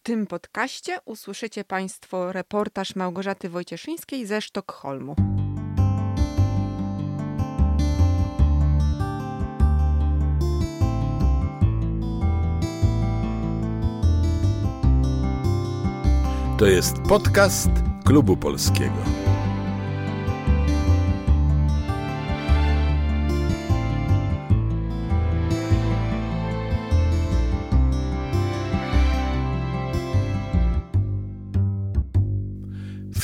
W tym podcaście usłyszycie Państwo reportaż Małgorzaty Wojcieszyńskiej ze Sztokholmu. To jest podcast Klubu Polskiego.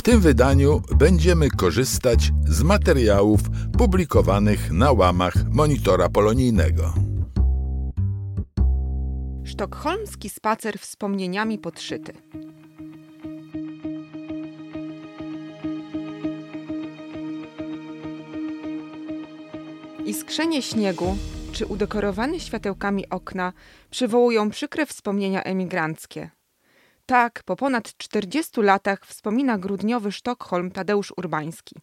Tym wydaniu będziemy korzystać z materiałów publikowanych na łamach Monitora Polonijnego. Sztokholmski spacer wspomnieniami podszyty. Iskrzenie śniegu czy udekorowane światełkami okna przywołują przykre wspomnienia emigranckie. Tak, po ponad 40 latach wspomina grudniowy Sztokholm Tadeusz Urbański.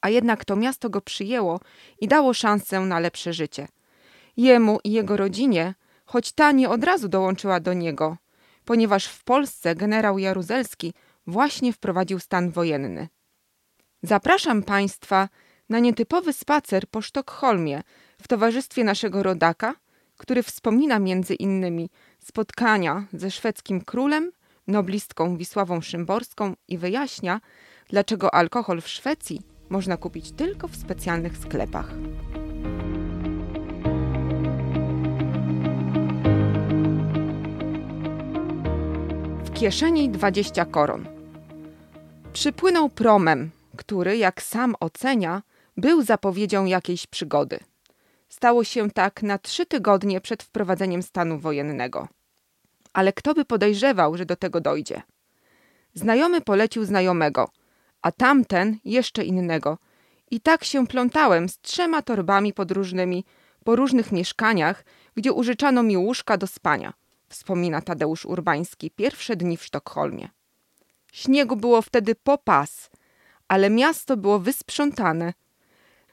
A jednak to miasto go przyjęło i dało szansę na lepsze życie. Jemu i jego rodzinie, choć ta nie od razu dołączyła do niego, ponieważ w Polsce generał Jaruzelski właśnie wprowadził stan wojenny. Zapraszam Państwa na nietypowy spacer po Sztokholmie w towarzystwie naszego rodaka, który wspomina między innymi spotkania ze szwedzkim królem, noblistką Wisławą Szymborską i wyjaśnia, dlaczego alkohol w Szwecji można kupić tylko w specjalnych sklepach. W kieszeni 20 koron. Przypłynął promem, który, jak sam ocenia, był zapowiedzią jakiejś przygody. Stało się tak na trzy tygodnie przed wprowadzeniem stanu wojennego. Ale kto by podejrzewał, że do tego dojdzie? Znajomy polecił znajomego, a tamten jeszcze innego. I tak się plątałem z trzema torbami podróżnymi po różnych mieszkaniach, gdzie użyczano mi łóżka do spania, wspomina Tadeusz Urbański pierwsze dni w Sztokholmie. Śniegu było wtedy po pas, ale miasto było wysprzątane.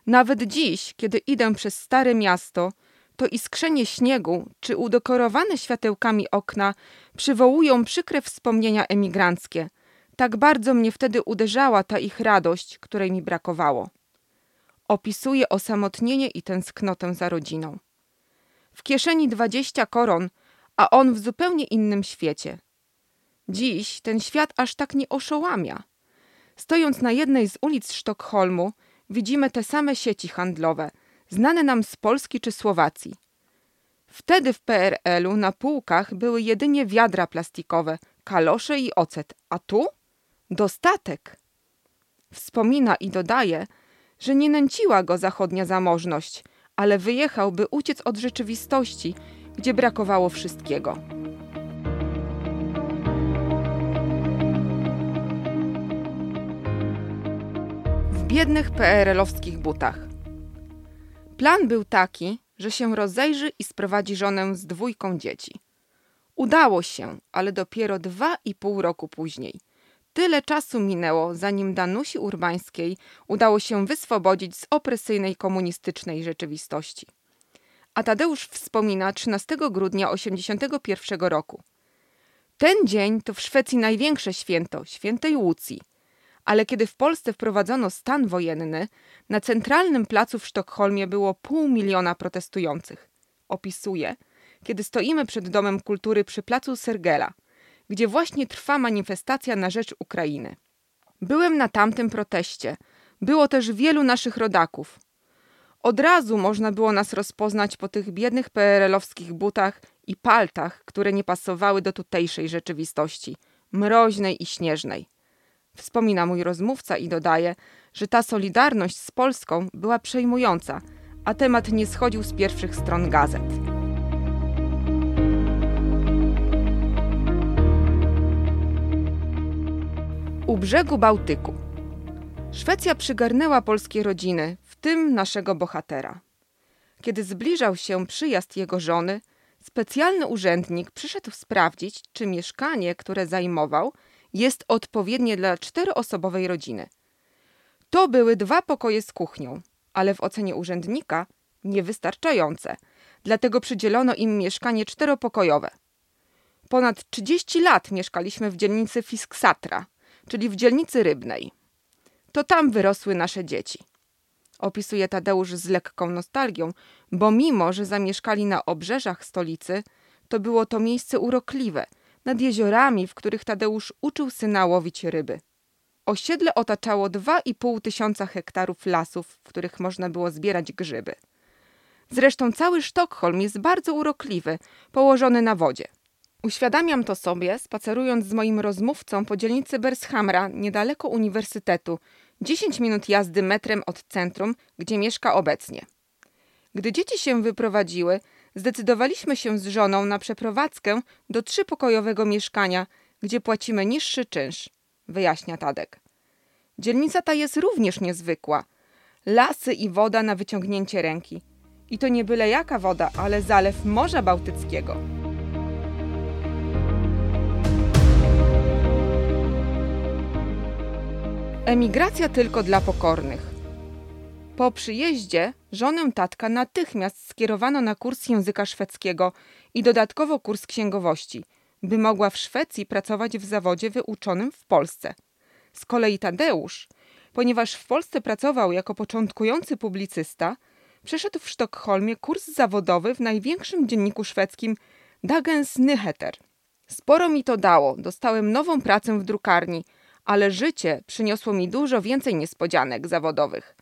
Nawet dziś, kiedy idę przez stare miasto, to iskrzenie śniegu czy udekorowane światełkami okna przywołują przykre wspomnienia emigranckie. Tak bardzo mnie wtedy uderzała ta ich radość, której mi brakowało. Opisuje osamotnienie i tęsknotę za rodziną. W kieszeni dwadzieścia koron, a on w zupełnie innym świecie. Dziś ten świat aż tak nie oszołamia. Stojąc na jednej z ulic Sztokholmu, widzimy te same sieci handlowe, znane nam z Polski czy Słowacji. Wtedy w PRL-u na półkach były jedynie wiadra plastikowe, kalosze i ocet, a tu dostatek. Wspomina i dodaje, że nie nęciła go zachodnia zamożność, ale wyjechał, by uciec od rzeczywistości, gdzie brakowało wszystkiego. Biednych PRL-owskich butach. Plan był taki, że się rozejrzy i sprowadzi żonę z dwójką dzieci. Udało się, ale dopiero dwa i pół roku później. Tyle czasu minęło, zanim Danusi Urbańskiej udało się wyswobodzić z opresyjnej komunistycznej rzeczywistości. A Tadeusz wspomina 13 grudnia 1981 roku. Ten dzień to w Szwecji największe święto, świętej Łucji. Ale kiedy w Polsce wprowadzono stan wojenny, na centralnym placu w Sztokholmie było pół miliona protestujących. Opisuje, kiedy stoimy przed Domem Kultury przy placu Sergela, gdzie właśnie trwa manifestacja na rzecz Ukrainy. Byłem na tamtym proteście. Było też wielu naszych rodaków. Od razu można było nas rozpoznać po tych biednych PRL-owskich butach i paltach, które nie pasowały do tutejszej rzeczywistości, mroźnej i śnieżnej. Wspomina mój rozmówca i dodaje, że ta solidarność z Polską była przejmująca, a temat nie schodził z pierwszych stron gazet. U brzegu Bałtyku. Szwecja przygarnęła polskie rodziny, w tym naszego bohatera. Kiedy zbliżał się przyjazd jego żony, specjalny urzędnik przyszedł sprawdzić, czy mieszkanie, które zajmował, jest odpowiednie dla czteroosobowej rodziny. To były dwa pokoje z kuchnią, ale w ocenie urzędnika niewystarczające, dlatego przydzielono im mieszkanie czteropokojowe. Ponad 30 lat mieszkaliśmy w dzielnicy Fisksatra, czyli w dzielnicy rybnej. To tam wyrosły nasze dzieci. Opisuje Tadeusz z lekką nostalgią, bo mimo, że zamieszkali na obrzeżach stolicy, to było to miejsce urokliwe, nad jeziorami, w których Tadeusz uczył syna łowić ryby. Osiedle otaczało 2,5 tysiąca hektarów lasów, w których można było zbierać grzyby. Zresztą cały Sztokholm jest bardzo urokliwy, położony na wodzie. Uświadamiam to sobie, spacerując z moim rozmówcą po dzielnicy Bershamra, niedaleko uniwersytetu, 10 minut jazdy metrem od centrum, gdzie mieszka obecnie. Gdy dzieci się wyprowadziły, zdecydowaliśmy się z żoną na przeprowadzkę do trzypokojowego mieszkania, gdzie płacimy niższy czynsz, wyjaśnia Tadek. Dzielnica ta jest również niezwykła. Lasy i woda na wyciągnięcie ręki. I to nie byle jaka woda, ale zalew Morza Bałtyckiego. Emigracja tylko dla pokornych. Po przyjeździe żonę tatka natychmiast skierowano na kurs języka szwedzkiego i dodatkowo kurs księgowości, by mogła w Szwecji pracować w zawodzie wyuczonym w Polsce. Z kolei Tadeusz, ponieważ w Polsce pracował jako początkujący publicysta, przeszedł w Sztokholmie kurs zawodowy w największym dzienniku szwedzkim Dagens Nyheter. Sporo mi to dało, dostałem nową pracę w drukarni, ale życie przyniosło mi dużo więcej niespodzianek zawodowych.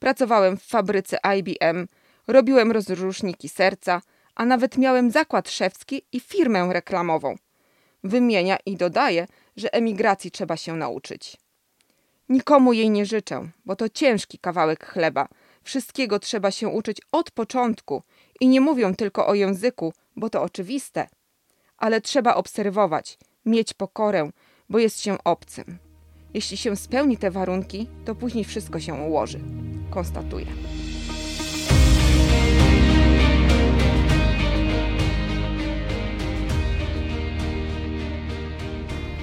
Pracowałem w fabryce IBM, robiłem rozruszniki serca, a nawet miałem zakład szewski i firmę reklamową. Wymienia i dodaje, że emigracji trzeba się nauczyć. Nikomu jej nie życzę, bo to ciężki kawałek chleba. Wszystkiego trzeba się uczyć od początku i nie mówią tylko o języku, bo to oczywiste. Ale trzeba obserwować, mieć pokorę, bo jest się obcym. Jeśli się spełni te warunki, to później wszystko się ułoży, konstatuje.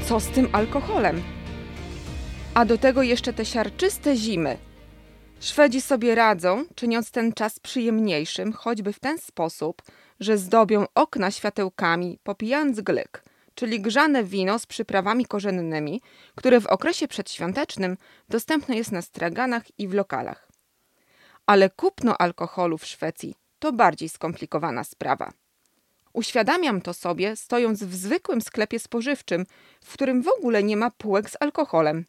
Co z tym alkoholem? A do tego jeszcze te siarczyste zimy. Szwedzi sobie radzą, czyniąc ten czas przyjemniejszym, choćby w ten sposób, że zdobią okna światełkami, popijając glyk – czyli grzane wino z przyprawami korzennymi, które w okresie przedświątecznym dostępne jest na straganach i w lokalach. Ale kupno alkoholu w Szwecji to bardziej skomplikowana sprawa. Uświadamiam to sobie, stojąc w zwykłym sklepie spożywczym, w którym w ogóle nie ma półek z alkoholem.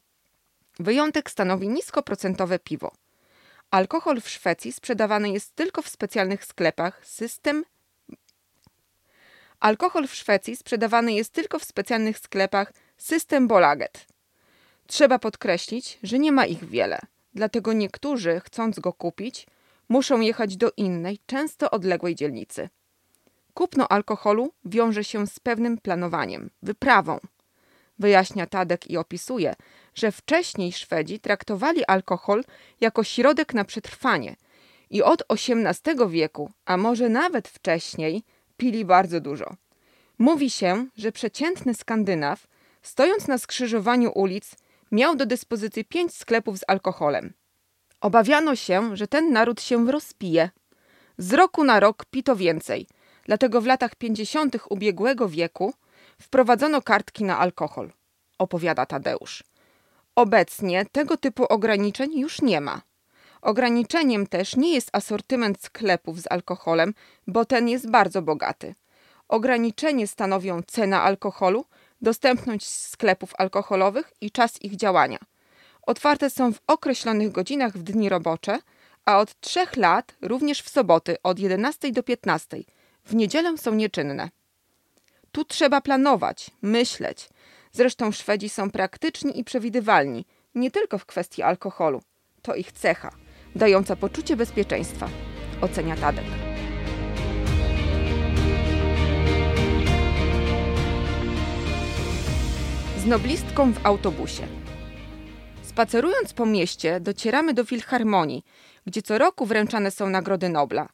Wyjątek stanowi niskoprocentowe piwo. Alkohol w Szwecji sprzedawany jest tylko w specjalnych sklepach System Alkohol w Szwecji sprzedawany jest tylko w specjalnych sklepach System Bolaget. Trzeba podkreślić, że nie ma ich wiele, dlatego niektórzy, chcąc go kupić, muszą jechać do innej, często odległej dzielnicy. Kupno alkoholu wiąże się z pewnym planowaniem, wyprawą. Wyjaśnia Tadek i opisuje, że wcześniej Szwedzi traktowali alkohol jako środek na przetrwanie i od XVIII wieku, a może nawet wcześniej, pili bardzo dużo. Mówi się, że przeciętny Skandynaw, stojąc na skrzyżowaniu ulic, miał do dyspozycji pięć sklepów z alkoholem. Obawiano się, że ten naród się rozpije. Z roku na rok pito więcej, dlatego w latach pięćdziesiątych ubiegłego wieku wprowadzono kartki na alkohol, opowiada Tadeusz. Obecnie tego typu ograniczeń już nie ma. Ograniczeniem też nie jest asortyment sklepów z alkoholem, bo ten jest bardzo bogaty. Ograniczenie stanowią cena alkoholu, dostępność sklepów alkoholowych i czas ich działania. Otwarte są w określonych godzinach w dni robocze, a od trzech lat również w soboty od 11 do 15. W niedzielę są nieczynne. Tu trzeba planować, myśleć. Zresztą Szwedzi są praktyczni i przewidywalni, nie tylko w kwestii alkoholu. To ich cecha dająca poczucie bezpieczeństwa, ocenia Tadek. Z noblistką w autobusie. Spacerując po mieście, docieramy do Filharmonii, gdzie co roku wręczane są nagrody Nobla.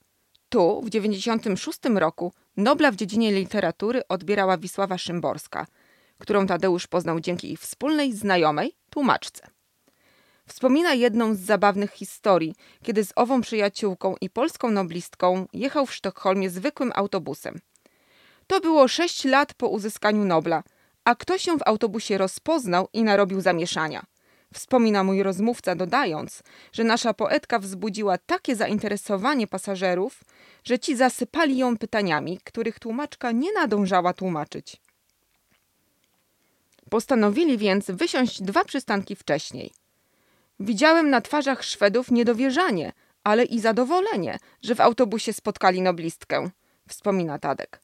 Tu, w 1996 roku, Nobla w dziedzinie literatury odbierała Wisława Szymborska, którą Tadeusz poznał dzięki ich wspólnej znajomej, tłumaczce. Wspomina jedną z zabawnych historii, kiedy z ową przyjaciółką i polską noblistką jechał w Sztokholmie zwykłym autobusem. To było sześć lat po uzyskaniu Nobla, a ktoś się w autobusie rozpoznał i narobił zamieszania. Wspomina mój rozmówca, dodając, że nasza poetka wzbudziła takie zainteresowanie pasażerów, że ci zasypali ją pytaniami, których tłumaczka nie nadążała tłumaczyć. Postanowili więc wysiąść dwa przystanki wcześniej. Widziałem na twarzach Szwedów niedowierzanie, ale i zadowolenie, że w autobusie spotkali noblistkę, wspomina Tadek.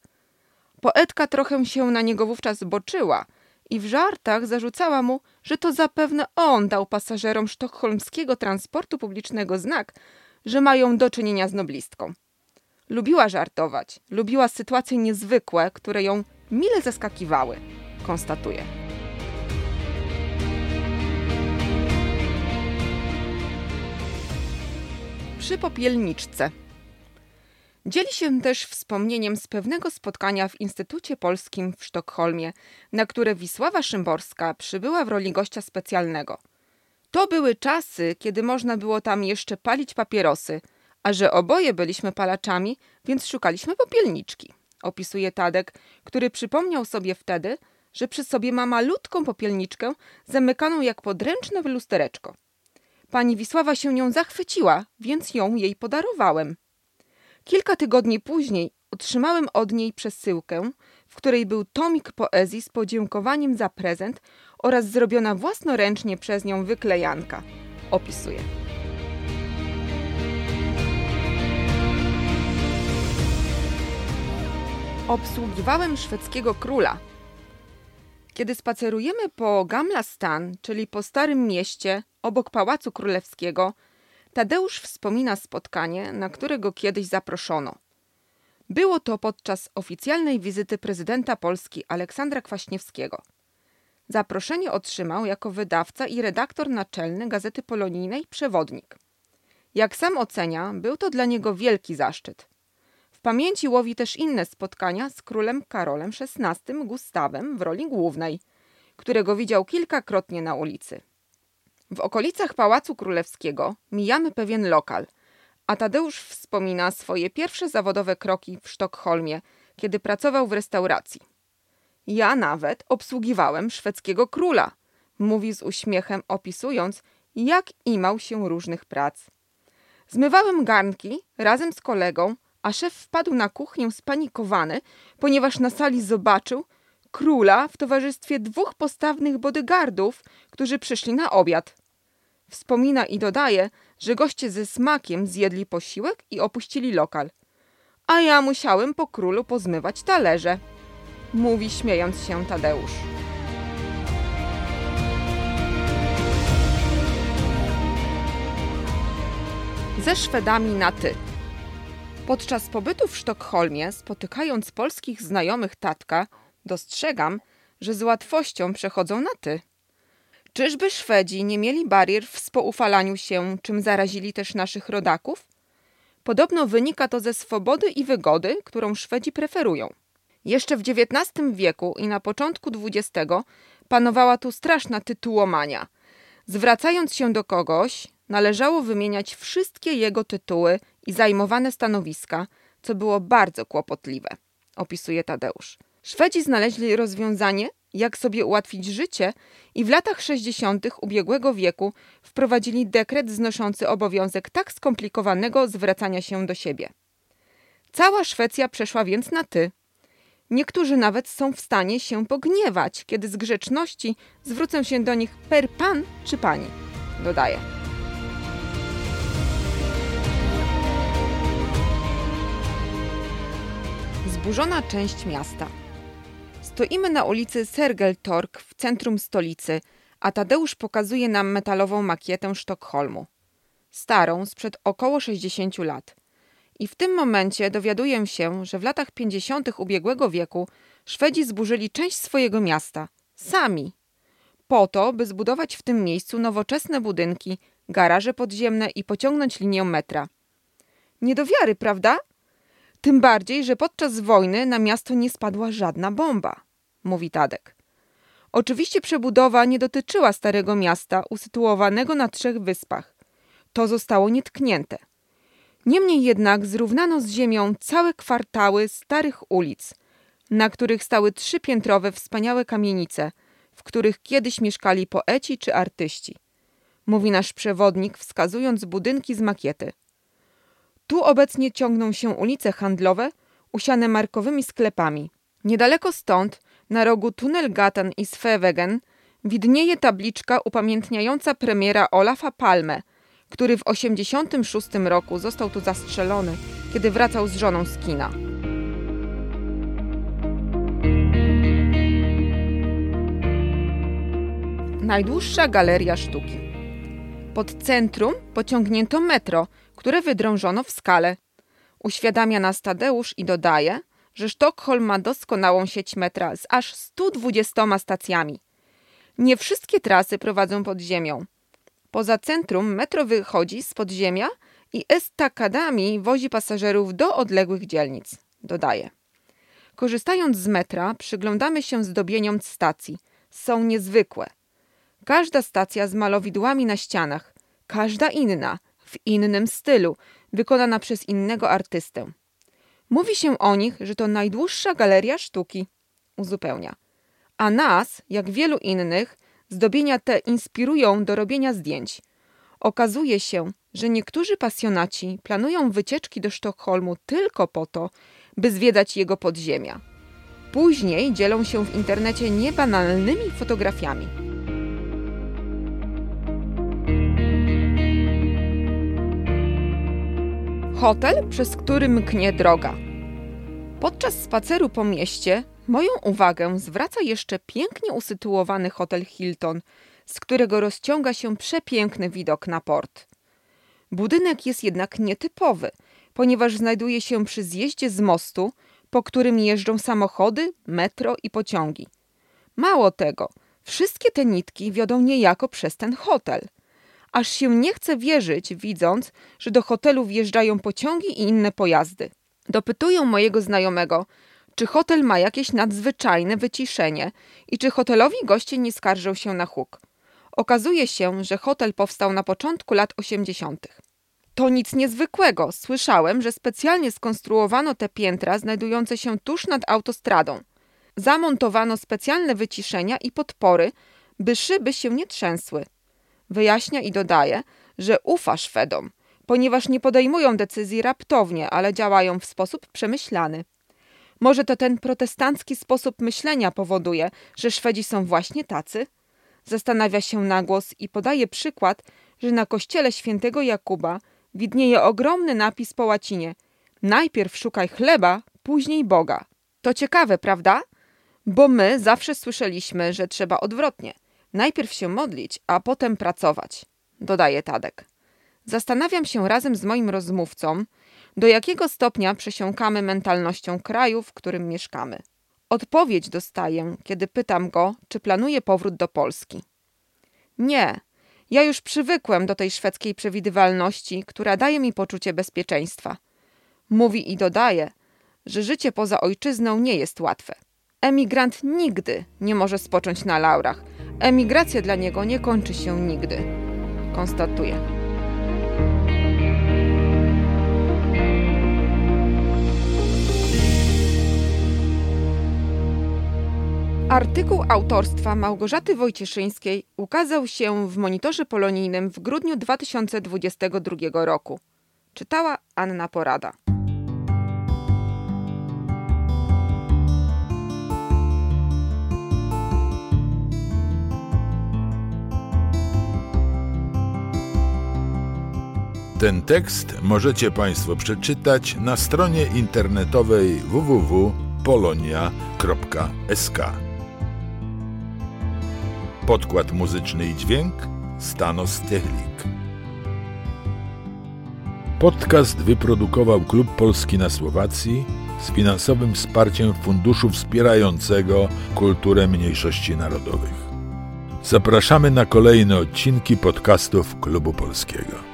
Poetka trochę się na niego wówczas boczyła i w żartach zarzucała mu, że to zapewne on dał pasażerom sztokholmskiego transportu publicznego znak, że mają do czynienia z noblistką. Lubiła żartować, lubiła sytuacje niezwykłe, które ją mile zaskakiwały, konstatuje. Przy popielniczce. Dzieli się też wspomnieniem z pewnego spotkania w Instytucie Polskim w Sztokholmie, na które Wisława Szymborska przybyła w roli gościa specjalnego. To były czasy, kiedy można było tam jeszcze palić papierosy, a że oboje byliśmy palaczami, więc szukaliśmy popielniczki. Opisuje Tadek, który przypomniał sobie wtedy, że przy sobie ma malutką popielniczkę zamykaną jak podręczne lustereczko. Pani Wisława się nią zachwyciła, więc ją jej podarowałem. Kilka tygodni później otrzymałem od niej przesyłkę, w której był tomik poezji z podziękowaniem za prezent oraz zrobiona własnoręcznie przez nią wyklejanka. Opisuje. Obsługiwałem szwedzkiego króla. Kiedy spacerujemy po Gamla Stan, czyli po Starym Mieście, obok Pałacu Królewskiego, Tadeusz wspomina spotkanie, na które go kiedyś zaproszono. Było to podczas oficjalnej wizyty prezydenta Polski Aleksandra Kwaśniewskiego. Zaproszenie otrzymał jako wydawca i redaktor naczelny Gazety Polonijnej Przewodnik. Jak sam ocenia, był to dla niego wielki zaszczyt. W pamięci łowi też inne spotkania z królem Karolem XVI Gustawem w roli głównej, którego widział kilkakrotnie na ulicy. W okolicach Pałacu Królewskiego mijamy pewien lokal, a Tadeusz wspomina swoje pierwsze zawodowe kroki w Sztokholmie, kiedy pracował w restauracji. Ja nawet obsługiwałem szwedzkiego króla, mówi z uśmiechem, opisując, jak imał się różnych prac. Zmywałem garnki razem z kolegą, a szef wpadł na kuchnię spanikowany, ponieważ na sali zobaczył króla w towarzystwie dwóch postawnych bodyguardów, którzy przyszli na obiad. Wspomina i dodaje, że goście ze smakiem zjedli posiłek i opuścili lokal. A ja musiałem po królu pozmywać talerze. Mówi śmiejąc się Tadeusz. Ze Szwedami na ty. Podczas pobytu w Sztokholmie, spotykając polskich znajomych tatka, dostrzegam, że z łatwością przechodzą na ty. Czyżby Szwedzi nie mieli barier w spoufalaniu się, czym zarazili też naszych rodaków? Podobno wynika to ze swobody i wygody, którą Szwedzi preferują. Jeszcze w XIX wieku i na początku XX panowała tu straszna tytułomania. Zwracając się do kogoś, należało wymieniać wszystkie jego tytuły i zajmowane stanowiska, co było bardzo kłopotliwe, opisuje Tadeusz. Szwedzi znaleźli rozwiązanie, jak sobie ułatwić życie i w latach 60. ubiegłego wieku wprowadzili dekret znoszący obowiązek tak skomplikowanego zwracania się do siebie. Cała Szwecja przeszła więc na ty. Niektórzy nawet są w stanie się pogniewać, kiedy z grzeczności zwrócę się do nich per pan czy pani, dodaje. Zburzona część miasta. Stoimy na ulicy Sergeltorg w centrum stolicy, a Tadeusz pokazuje nam metalową makietę Sztokholmu. Starą, sprzed około 60 lat. I w tym momencie dowiaduję się, że w latach 50. ubiegłego wieku Szwedzi zburzyli część swojego miasta. Sami. Po to, by zbudować w tym miejscu nowoczesne budynki, garaże podziemne i pociągnąć linię metra. Nie do wiary, prawda? Tym bardziej, że podczas wojny na miasto nie spadła żadna bomba mówi Tadek. Oczywiście przebudowa nie dotyczyła Starego Miasta usytuowanego na trzech wyspach. To zostało nietknięte. Niemniej jednak zrównano z ziemią całe kwartały starych ulic, na których stały trzypiętrowe wspaniałe kamienice, w których kiedyś mieszkali poeci czy artyści. Mówi nasz przewodnik, wskazując budynki z makiety. Tu obecnie ciągną się ulice handlowe, usiane markowymi sklepami. Niedaleko stąd, na rogu Tunnelgatan i Svevegen, widnieje tabliczka upamiętniająca premiera Olafa Palme, który w 1986 roku został tu zastrzelony, kiedy wracał z żoną z kina. Najdłuższa galeria sztuki. Pod centrum pociągnięto metro, które wydrążono w skale. Uświadamia nas Tadeusz i dodaje, że Sztokholm ma doskonałą sieć metra z aż 120 stacjami. Nie wszystkie trasy prowadzą pod ziemią. Poza centrum metro wychodzi z podziemia i estakadami wozi pasażerów do odległych dzielnic, dodaje. Korzystając z metra, przyglądamy się zdobieniom stacji. Są niezwykłe. Każda stacja z malowidłami na ścianach, każda inna, w innym stylu, wykonana przez innego artystę. Mówi się o nich, że to najdłuższa galeria sztuki, uzupełnia. A nas, jak wielu innych, zdobienia te inspirują do robienia zdjęć. Okazuje się, że niektórzy pasjonaci planują wycieczki do Sztokholmu tylko po to, by zwiedzać jego podziemia. Później dzielą się w internecie niebanalnymi fotografiami. Hotel, przez który mknie droga. Podczas spaceru po mieście moją uwagę zwraca jeszcze pięknie usytuowany hotel Hilton, z którego rozciąga się przepiękny widok na port. Budynek jest jednak nietypowy, ponieważ znajduje się przy zjeździe z mostu, po którym jeżdżą samochody, metro i pociągi. Mało tego, wszystkie te nitki wiodą niejako przez ten hotel – aż się nie chce wierzyć, widząc, że do hotelu wjeżdżają pociągi i inne pojazdy. Dopytują mojego znajomego, czy hotel ma jakieś nadzwyczajne wyciszenie i czy hotelowi goście nie skarżą się na huk. Okazuje się, że hotel powstał na początku lat 80. To nic niezwykłego. Słyszałem, że specjalnie skonstruowano te piętra znajdujące się tuż nad autostradą. Zamontowano specjalne wyciszenia i podpory, by szyby się nie trzęsły. Wyjaśnia i dodaje, że ufa Szwedom, ponieważ nie podejmują decyzji raptownie, ale działają w sposób przemyślany. Może to ten protestancki sposób myślenia powoduje, że Szwedzi są właśnie tacy? Zastanawia się na głos i podaje przykład, że na kościele świętego Jakuba widnieje ogromny napis po łacinie: Najpierw szukaj chleba, później Boga. To ciekawe, prawda? Bo my zawsze słyszeliśmy, że trzeba odwrotnie – Najpierw się modlić, a potem pracować, dodaje Tadek. Zastanawiam się razem z moim rozmówcą, do jakiego stopnia przesiąkamy mentalnością kraju, w którym mieszkamy. Odpowiedź dostaję, kiedy pytam go, czy planuje powrót do Polski. Nie, ja już przywykłem do tej szwedzkiej przewidywalności, która daje mi poczucie bezpieczeństwa. Mówi i dodaje, że życie poza ojczyzną nie jest łatwe. Emigrant nigdy nie może spocząć na laurach – Emigracja dla niego nie kończy się nigdy, konstatuje. Artykuł autorstwa Małgorzaty Wojcieszyńskiej ukazał się w monitorze polonijnym w grudniu 2022 roku. Czytała Anna Porada. Ten tekst możecie Państwo przeczytać na stronie internetowej www.polonia.sk. Podkład muzyczny i dźwięk Stanos Technik. Podcast wyprodukował Klub Polski na Słowacji z finansowym wsparciem Funduszu Wspierającego Kulturę Mniejszości Narodowych. Zapraszamy na kolejne odcinki podcastów Klubu Polskiego.